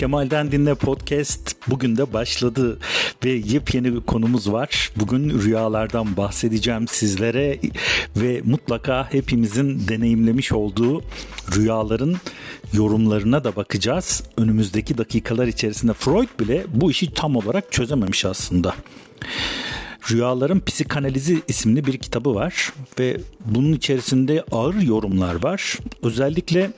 Kemal'den Dinle Podcast bugün de başladı ve yepyeni bir konumuz var. Bugün rüyalardan bahsedeceğim sizlere ve mutlaka hepimizin deneyimlemiş olduğu rüyaların yorumlarına da bakacağız. Önümüzdeki dakikalar içerisinde Freud bile bu işi tam olarak çözememiş aslında. Rüyaların Psikanalizi isimli bir kitabı var ve bunun içerisinde ağır yorumlar var. Özellikle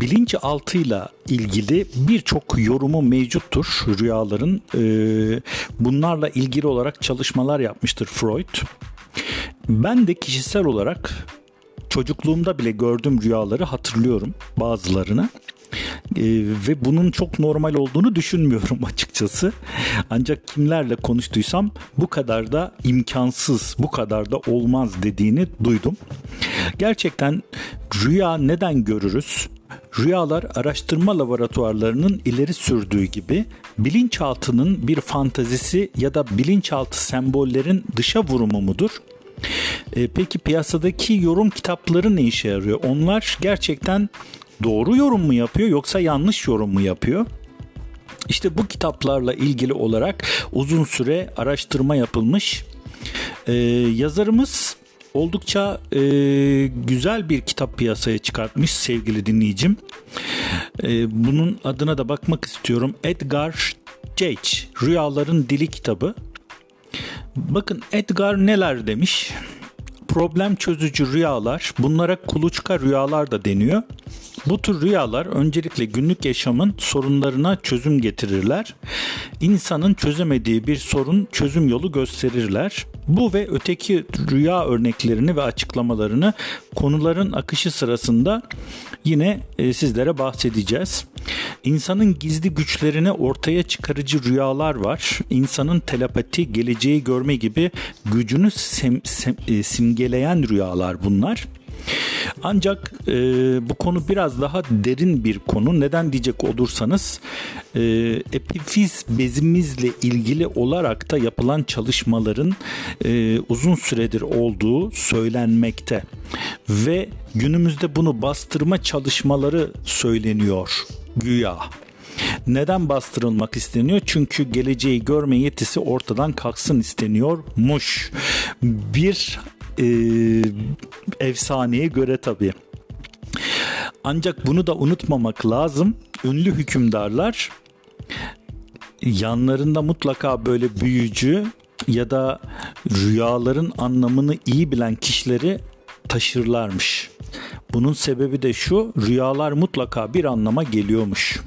bilinçaltıyla ilgili birçok yorumu mevcuttur rüyaların. Ee, bunlarla ilgili olarak çalışmalar yapmıştır Freud. Ben de kişisel olarak çocukluğumda bile gördüğüm rüyaları hatırlıyorum bazılarını. Ee, ve bunun çok normal olduğunu düşünmüyorum açıkçası. Ancak kimlerle konuştuysam bu kadar da imkansız, bu kadar da olmaz dediğini duydum. Gerçekten rüya neden görürüz? Rüyalar araştırma laboratuvarlarının ileri sürdüğü gibi bilinçaltının bir fantazisi ya da bilinçaltı sembollerin dışa vurumu mudur? E, peki piyasadaki yorum kitapları ne işe yarıyor? Onlar gerçekten doğru yorum mu yapıyor yoksa yanlış yorum mu yapıyor? İşte bu kitaplarla ilgili olarak uzun süre araştırma yapılmış. Ee, yazarımız oldukça e, güzel bir kitap piyasaya çıkartmış sevgili dinleyicim. E, bunun adına da bakmak istiyorum. Edgar Cage, Rüyaların Dili kitabı. Bakın Edgar neler demiş? Problem çözücü rüyalar, bunlara kuluçka rüyalar da deniyor. Bu tür rüyalar öncelikle günlük yaşamın sorunlarına çözüm getirirler. İnsanın çözemediği bir sorun çözüm yolu gösterirler. Bu ve öteki rüya örneklerini ve açıklamalarını konuların akışı sırasında yine e, sizlere bahsedeceğiz. İnsanın gizli güçlerini ortaya çıkarıcı rüyalar var. İnsanın telepati, geleceği görme gibi gücünü sem, sem, e, simgeleyen rüyalar bunlar. Ancak e, bu konu biraz daha derin bir konu. Neden diyecek olursanız e, epifiz bezimizle ilgili olarak da yapılan çalışmaların e, uzun süredir olduğu söylenmekte ve günümüzde bunu bastırma çalışmaları söyleniyor güya. Neden bastırılmak isteniyor? Çünkü geleceği görme yetisi ortadan kalksın isteniyormuş. Bir e, efsaneye göre tabii. Ancak bunu da unutmamak lazım. Ünlü hükümdarlar yanlarında mutlaka böyle büyücü ya da rüyaların anlamını iyi bilen kişileri taşırlarmış. Bunun sebebi de şu, rüyalar mutlaka bir anlama geliyormuş.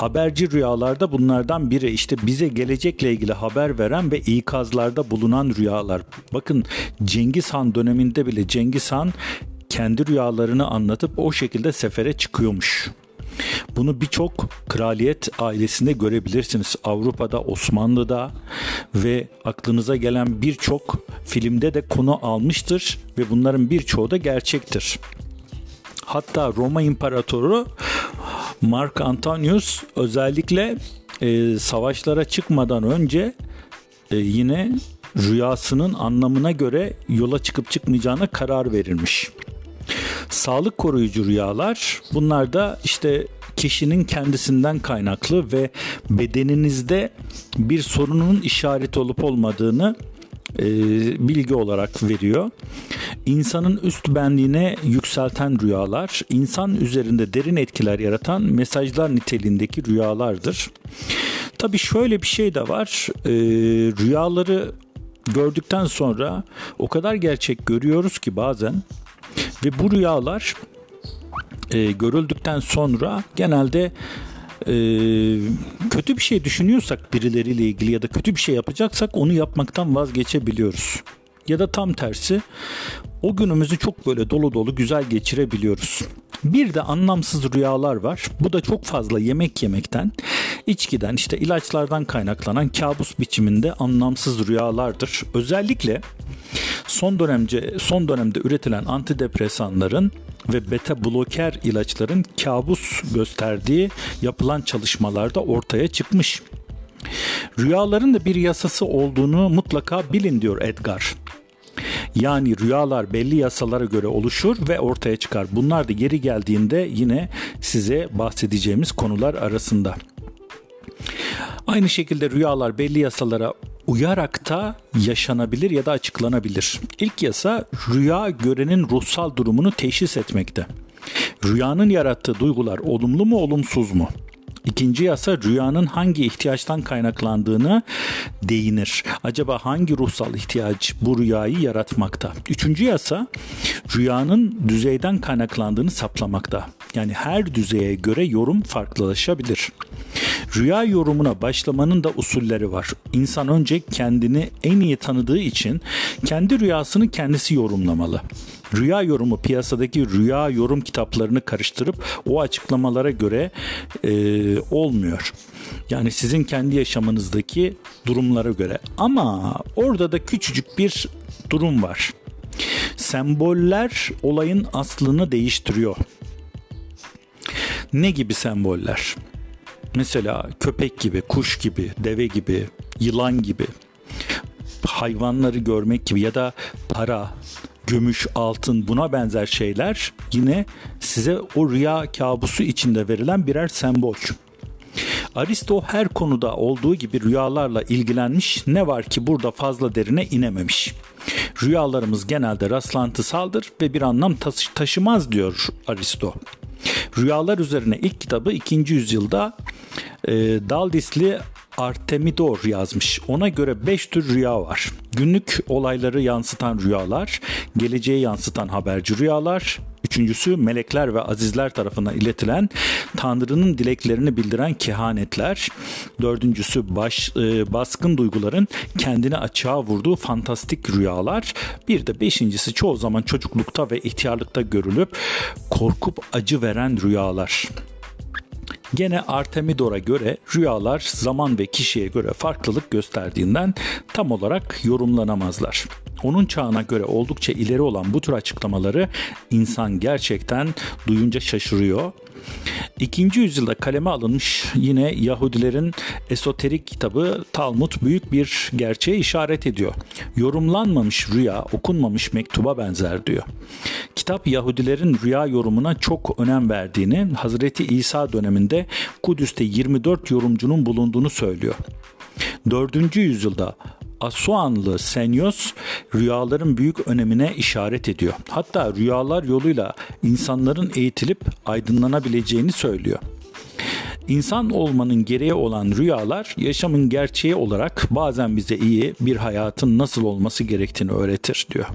Haberci rüyalarda bunlardan biri işte bize gelecekle ilgili haber veren ve ikazlarda bulunan rüyalar. Bakın Cengiz Han döneminde bile Cengiz Han kendi rüyalarını anlatıp o şekilde sefere çıkıyormuş. Bunu birçok kraliyet ailesinde görebilirsiniz. Avrupa'da, Osmanlı'da ve aklınıza gelen birçok filmde de konu almıştır ve bunların birçoğu da gerçektir. Hatta Roma İmparatoru Mark Antonius özellikle e, savaşlara çıkmadan önce e, yine rüyasının anlamına göre yola çıkıp çıkmayacağına karar verilmiş. Sağlık koruyucu rüyalar bunlar da işte kişinin kendisinden kaynaklı ve bedeninizde bir sorunun işareti olup olmadığını e, bilgi olarak veriyor. İnsanın üst benliğine yükselten rüyalar, insan üzerinde derin etkiler yaratan mesajlar niteliğindeki rüyalardır. Tabii şöyle bir şey de var. E, rüyaları gördükten sonra o kadar gerçek görüyoruz ki bazen ve bu rüyalar e, görüldükten sonra genelde e, kötü bir şey düşünüyorsak birileriyle ilgili ya da kötü bir şey yapacaksak onu yapmaktan vazgeçebiliyoruz. Ya da tam tersi o günümüzü çok böyle dolu dolu güzel geçirebiliyoruz. Bir de anlamsız rüyalar var. Bu da çok fazla yemek yemekten, içkiden, işte ilaçlardan kaynaklanan kabus biçiminde anlamsız rüyalardır. Özellikle son dönemce son dönemde üretilen antidepresanların ve beta bloker ilaçların kabus gösterdiği yapılan çalışmalarda ortaya çıkmış. Rüyaların da bir yasası olduğunu mutlaka bilin diyor Edgar. Yani rüyalar belli yasalara göre oluşur ve ortaya çıkar. Bunlar da geri geldiğinde yine size bahsedeceğimiz konular arasında. Aynı şekilde rüyalar belli yasalara uyarak da yaşanabilir ya da açıklanabilir. İlk yasa rüya görenin ruhsal durumunu teşhis etmekte. Rüyanın yarattığı duygular olumlu mu olumsuz mu? İkinci yasa rüyanın hangi ihtiyaçtan kaynaklandığını değinir. Acaba hangi ruhsal ihtiyaç bu rüyayı yaratmakta? Üçüncü yasa rüyanın düzeyden kaynaklandığını saplamakta. Yani her düzeye göre yorum farklılaşabilir. Rüya yorumuna başlamanın da usulleri var. İnsan önce kendini en iyi tanıdığı için kendi rüyasını kendisi yorumlamalı. Rüya yorumu piyasadaki rüya yorum kitaplarını karıştırıp o açıklamalara göre e, olmuyor. Yani sizin kendi yaşamınızdaki durumlara göre. Ama orada da küçücük bir durum var. Semboller olayın aslını değiştiriyor. Ne gibi semboller? Mesela köpek gibi, kuş gibi, deve gibi, yılan gibi, hayvanları görmek gibi ya da para, gümüş, altın buna benzer şeyler yine size o rüya kabusu içinde verilen birer sembol. Aristo her konuda olduğu gibi rüyalarla ilgilenmiş ne var ki burada fazla derine inememiş. Rüyalarımız genelde rastlantısaldır ve bir anlam taşımaz diyor Aristo. Rüyalar üzerine ilk kitabı 2. yüzyılda e, Daldisli Artemidor yazmış. Ona göre 5 tür rüya var. Günlük olayları yansıtan rüyalar, geleceği yansıtan haberci rüyalar, Üçüncüsü melekler ve azizler tarafından iletilen Tanrı'nın dileklerini bildiren kehanetler. Dördüncüsü baş, e, baskın duyguların kendini açığa vurduğu fantastik rüyalar. Bir de beşincisi çoğu zaman çocuklukta ve ihtiyarlıkta görülüp korkup acı veren rüyalar. Gene Artemidor'a göre rüyalar zaman ve kişiye göre farklılık gösterdiğinden tam olarak yorumlanamazlar. Onun çağına göre oldukça ileri olan bu tür açıklamaları insan gerçekten duyunca şaşırıyor. İkinci yüzyılda kaleme alınmış yine Yahudilerin esoterik kitabı Talmud büyük bir gerçeğe işaret ediyor. Yorumlanmamış rüya okunmamış mektuba benzer diyor. Kitap Yahudilerin rüya yorumuna çok önem verdiğini, Hazreti İsa döneminde Kudüs'te 24 yorumcunun bulunduğunu söylüyor. 4. yüzyılda Asuanlı Senyos rüyaların büyük önemine işaret ediyor. Hatta rüyalar yoluyla insanların eğitilip aydınlanabileceğini söylüyor. İnsan olmanın gereği olan rüyalar yaşamın gerçeği olarak bazen bize iyi bir hayatın nasıl olması gerektiğini öğretir diyor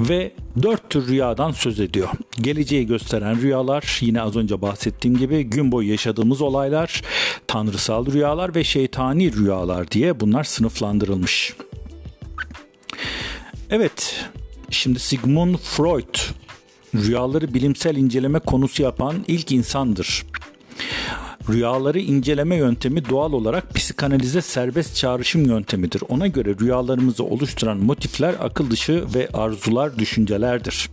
ve dört tür rüyadan söz ediyor. Geleceği gösteren rüyalar, yine az önce bahsettiğim gibi gün boyu yaşadığımız olaylar, tanrısal rüyalar ve şeytani rüyalar diye bunlar sınıflandırılmış. Evet, şimdi Sigmund Freud rüyaları bilimsel inceleme konusu yapan ilk insandır. Rüyaları inceleme yöntemi doğal olarak psikanalize serbest çağrışım yöntemidir. Ona göre rüyalarımızı oluşturan motifler akıl dışı ve arzular düşüncelerdir.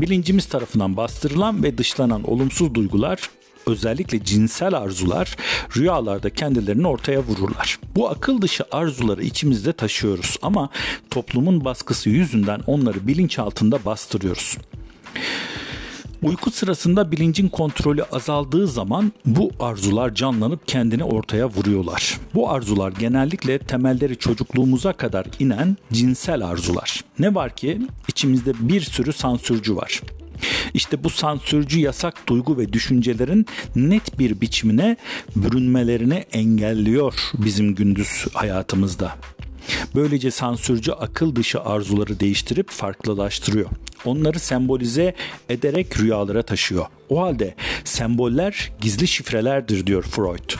Bilincimiz tarafından bastırılan ve dışlanan olumsuz duygular özellikle cinsel arzular rüyalarda kendilerini ortaya vururlar. Bu akıl dışı arzuları içimizde taşıyoruz ama toplumun baskısı yüzünden onları bilinç altında bastırıyoruz. Uyku sırasında bilincin kontrolü azaldığı zaman bu arzular canlanıp kendini ortaya vuruyorlar. Bu arzular genellikle temelleri çocukluğumuza kadar inen cinsel arzular. Ne var ki içimizde bir sürü sansürcü var. İşte bu sansürcü yasak duygu ve düşüncelerin net bir biçimine bürünmelerini engelliyor bizim gündüz hayatımızda. Böylece sansürcü akıl dışı arzuları değiştirip farklılaştırıyor. Onları sembolize ederek rüyalara taşıyor. O halde semboller gizli şifrelerdir diyor Freud.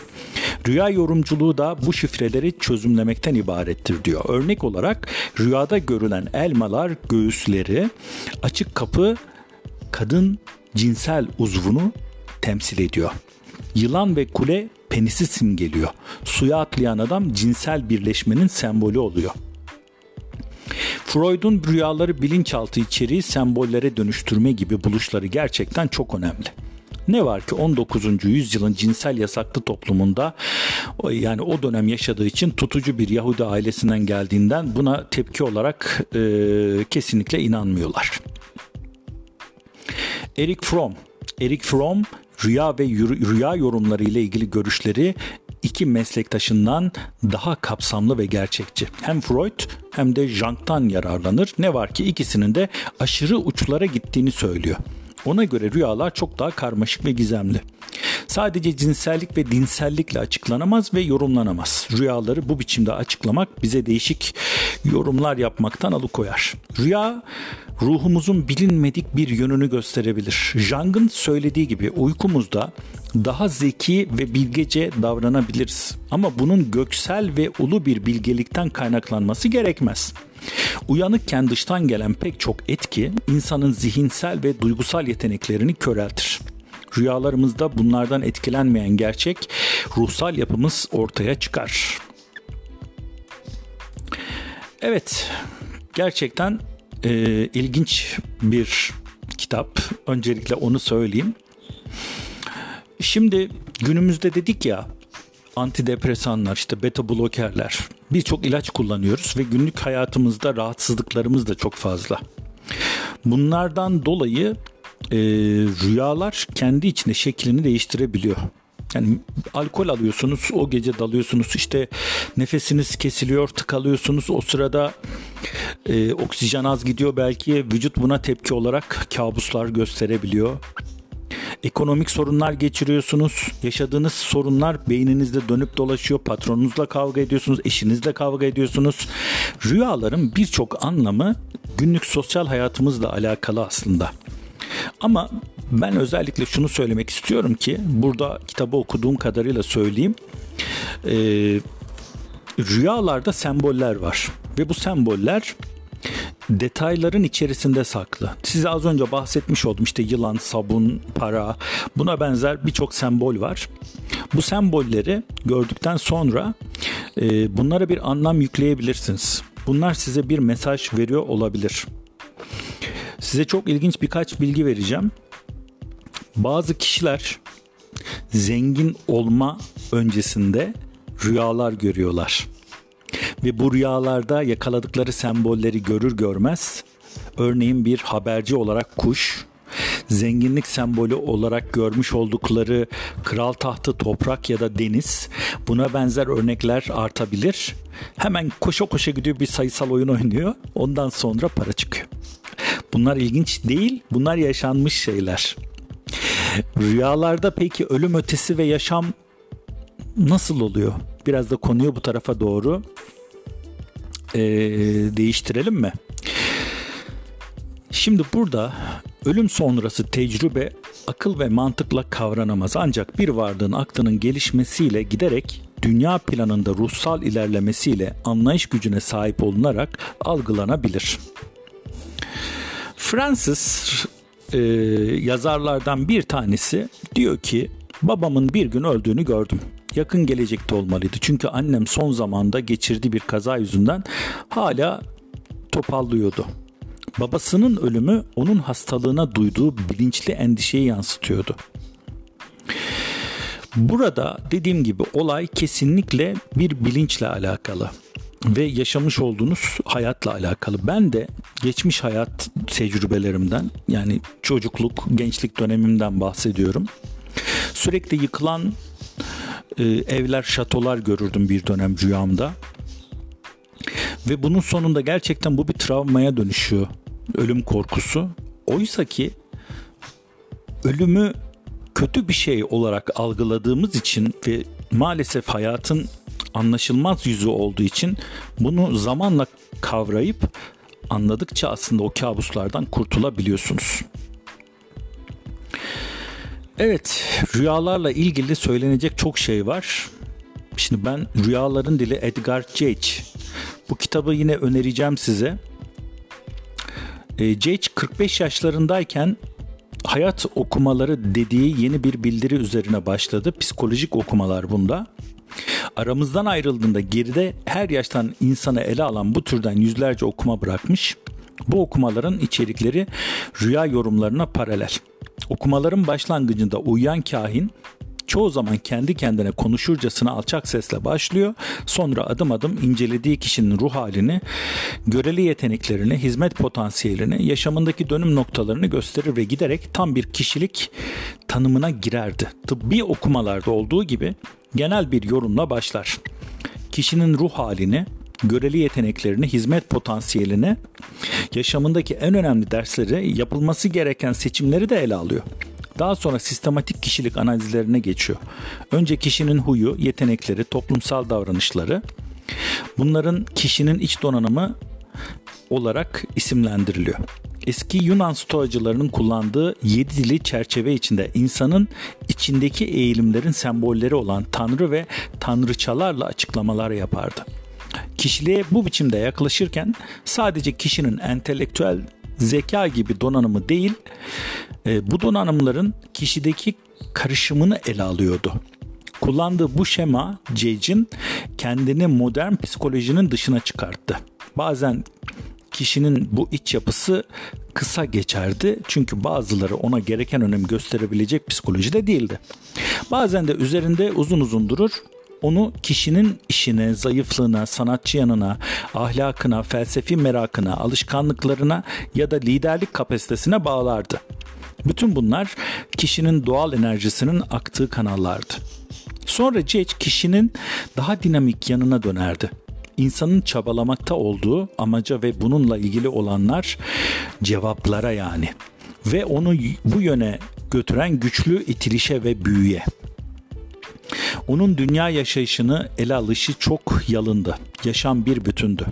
Rüya yorumculuğu da bu şifreleri çözümlemekten ibarettir diyor. Örnek olarak rüyada görülen elmalar göğüsleri, açık kapı kadın cinsel uzvunu temsil ediyor. Yılan ve kule penisi simgeliyor. Suya atlayan adam cinsel birleşmenin sembolü oluyor. Freud'un rüyaları bilinçaltı içeriği sembollere dönüştürme gibi buluşları gerçekten çok önemli. Ne var ki 19. yüzyılın cinsel yasaklı toplumunda yani o dönem yaşadığı için tutucu bir Yahudi ailesinden geldiğinden buna tepki olarak e, kesinlikle inanmıyorlar. Eric Fromm Eric Fromm rüya ve rüya yorumları ile ilgili görüşleri iki meslektaşından daha kapsamlı ve gerçekçi. Hem Freud hem de Jung'tan yararlanır. Ne var ki ikisinin de aşırı uçlara gittiğini söylüyor. Ona göre rüyalar çok daha karmaşık ve gizemli. Sadece cinsellik ve dinsellikle açıklanamaz ve yorumlanamaz. Rüyaları bu biçimde açıklamak bize değişik yorumlar yapmaktan alıkoyar. Rüya ruhumuzun bilinmedik bir yönünü gösterebilir. Jung'ın söylediği gibi uykumuzda daha zeki ve bilgece davranabiliriz. Ama bunun göksel ve ulu bir bilgelikten kaynaklanması gerekmez. Uyanıkken dıştan gelen pek çok etki insanın zihinsel ve duygusal yeteneklerini köreltir. Rüyalarımızda bunlardan etkilenmeyen gerçek ruhsal yapımız ortaya çıkar. Evet, gerçekten e, ilginç bir kitap. Öncelikle onu söyleyeyim. Şimdi günümüzde dedik ya antidepresanlar, işte beta blokerler birçok ilaç kullanıyoruz ve günlük hayatımızda rahatsızlıklarımız da çok fazla. Bunlardan dolayı e, rüyalar kendi içinde şeklini değiştirebiliyor. Yani alkol alıyorsunuz, o gece dalıyorsunuz, işte nefesiniz kesiliyor, tıkalıyorsunuz. O sırada e, oksijen az gidiyor belki vücut buna tepki olarak kabuslar gösterebiliyor. Ekonomik sorunlar geçiriyorsunuz. Yaşadığınız sorunlar beyninizde dönüp dolaşıyor. Patronunuzla kavga ediyorsunuz, eşinizle kavga ediyorsunuz. Rüyaların birçok anlamı günlük sosyal hayatımızla alakalı aslında. Ama ben özellikle şunu söylemek istiyorum ki burada kitabı okuduğum kadarıyla söyleyeyim. Ee, rüyalarda semboller var ve bu semboller detayların içerisinde saklı. Size az önce bahsetmiş oldum işte yılan, sabun, para buna benzer birçok sembol var. Bu sembolleri gördükten sonra e, bunlara bir anlam yükleyebilirsiniz. Bunlar size bir mesaj veriyor olabilir. Size çok ilginç birkaç bilgi vereceğim. Bazı kişiler zengin olma öncesinde rüyalar görüyorlar. Ve bu rüyalarda yakaladıkları sembolleri görür görmez örneğin bir haberci olarak kuş, zenginlik sembolü olarak görmüş oldukları kral tahtı, toprak ya da deniz buna benzer örnekler artabilir. Hemen koşa koşa gidiyor bir sayısal oyun oynuyor. Ondan sonra para çıkıyor. Bunlar ilginç değil, bunlar yaşanmış şeyler. Rüyalarda peki ölüm ötesi ve yaşam nasıl oluyor? Biraz da konuyu bu tarafa doğru e, değiştirelim mi? Şimdi burada ölüm sonrası tecrübe akıl ve mantıkla kavranamaz ancak bir varlığın aklının gelişmesiyle giderek dünya planında ruhsal ilerlemesiyle anlayış gücüne sahip olunarak algılanabilir. Francis e, yazarlardan bir tanesi diyor ki babamın bir gün öldüğünü gördüm. Yakın gelecekte olmalıydı. Çünkü annem son zamanda geçirdiği bir kaza yüzünden hala topallıyordu. Babasının ölümü onun hastalığına duyduğu bilinçli endişeyi yansıtıyordu. Burada dediğim gibi olay kesinlikle bir bilinçle alakalı ve yaşamış olduğunuz hayatla alakalı. Ben de geçmiş hayat tecrübelerimden yani çocukluk, gençlik dönemimden bahsediyorum. Sürekli yıkılan e, evler, şatolar görürdüm bir dönem rüyamda. Ve bunun sonunda gerçekten bu bir travmaya dönüşüyor. Ölüm korkusu. Oysa ki ölümü kötü bir şey olarak algıladığımız için ve maalesef hayatın anlaşılmaz yüzü olduğu için bunu zamanla kavrayıp anladıkça aslında o kabuslardan kurtulabiliyorsunuz. Evet, rüyalarla ilgili söylenecek çok şey var. Şimdi ben Rüyaların Dili Edgar Cage. Bu kitabı yine önereceğim size. E, Cage 45 yaşlarındayken hayat okumaları dediği yeni bir bildiri üzerine başladı. Psikolojik okumalar bunda. Aramızdan ayrıldığında geride her yaştan insanı ele alan bu türden yüzlerce okuma bırakmış. Bu okumaların içerikleri rüya yorumlarına paralel. Okumaların başlangıcında uyuyan kahin çoğu zaman kendi kendine konuşurcasına alçak sesle başlıyor. Sonra adım adım incelediği kişinin ruh halini, göreli yeteneklerini, hizmet potansiyelini, yaşamındaki dönüm noktalarını gösterir ve giderek tam bir kişilik tanımına girerdi. Tıbbi okumalarda olduğu gibi genel bir yorumla başlar. Kişinin ruh halini, göreli yeteneklerini, hizmet potansiyelini, yaşamındaki en önemli dersleri, yapılması gereken seçimleri de ele alıyor. Daha sonra sistematik kişilik analizlerine geçiyor. Önce kişinin huyu, yetenekleri, toplumsal davranışları. Bunların kişinin iç donanımı olarak isimlendiriliyor. Eski Yunan stoacılarının kullandığı yedi dili çerçeve içinde insanın içindeki eğilimlerin sembolleri olan tanrı ve tanrıçalarla açıklamalar yapardı. Kişiliğe bu biçimde yaklaşırken sadece kişinin entelektüel zeka gibi donanımı değil, e, bu donanımların kişideki karışımını ele alıyordu. Kullandığı bu şema Cage'in kendini modern psikolojinin dışına çıkarttı. Bazen kişinin bu iç yapısı kısa geçerdi. Çünkü bazıları ona gereken önem gösterebilecek psikolojide değildi. Bazen de üzerinde uzun uzun durur onu kişinin işine, zayıflığına, sanatçı yanına, ahlakına, felsefi merakına, alışkanlıklarına ya da liderlik kapasitesine bağlardı. Bütün bunlar kişinin doğal enerjisinin aktığı kanallardı. Sonra Cech kişinin daha dinamik yanına dönerdi. İnsanın çabalamakta olduğu amaca ve bununla ilgili olanlar cevaplara yani ve onu bu yöne götüren güçlü itilişe ve büyüye. Onun dünya yaşayışını ele alışı çok yalındı. Yaşam bir bütündü.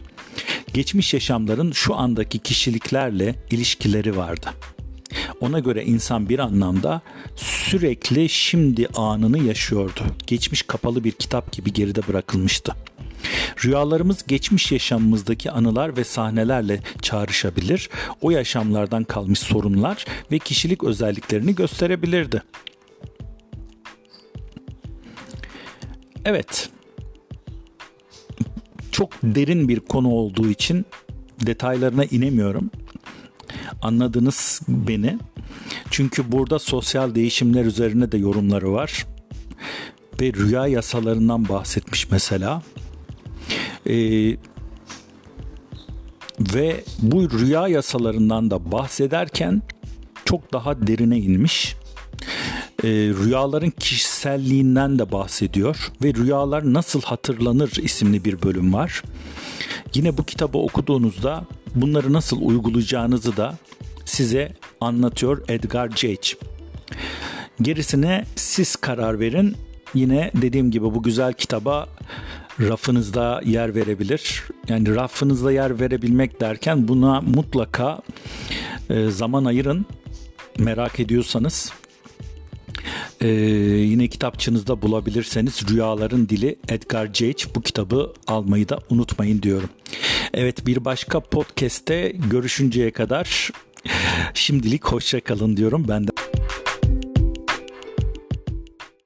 Geçmiş yaşamların şu andaki kişiliklerle ilişkileri vardı. Ona göre insan bir anlamda sürekli şimdi anını yaşıyordu. Geçmiş kapalı bir kitap gibi geride bırakılmıştı. Rüyalarımız geçmiş yaşamımızdaki anılar ve sahnelerle çağrışabilir, o yaşamlardan kalmış sorunlar ve kişilik özelliklerini gösterebilirdi. Evet. Çok derin bir konu olduğu için detaylarına inemiyorum. Anladınız beni. Çünkü burada sosyal değişimler üzerine de yorumları var. Ve rüya yasalarından bahsetmiş mesela. Ee, ve bu rüya yasalarından da bahsederken çok daha derine inmiş e, rüyaların kişiselliğinden de bahsediyor ve Rüyalar Nasıl Hatırlanır isimli bir bölüm var. Yine bu kitabı okuduğunuzda bunları nasıl uygulayacağınızı da size anlatıyor Edgar Cage. Gerisine siz karar verin. Yine dediğim gibi bu güzel kitaba rafınızda yer verebilir. Yani rafınızda yer verebilmek derken buna mutlaka e, zaman ayırın. Merak ediyorsanız ee, yine kitapçınızda bulabilirseniz Rüyaların Dili Edgar Cage bu kitabı almayı da unutmayın diyorum. Evet bir başka podcast'te görüşünceye kadar şimdilik hoşça kalın diyorum. Ben de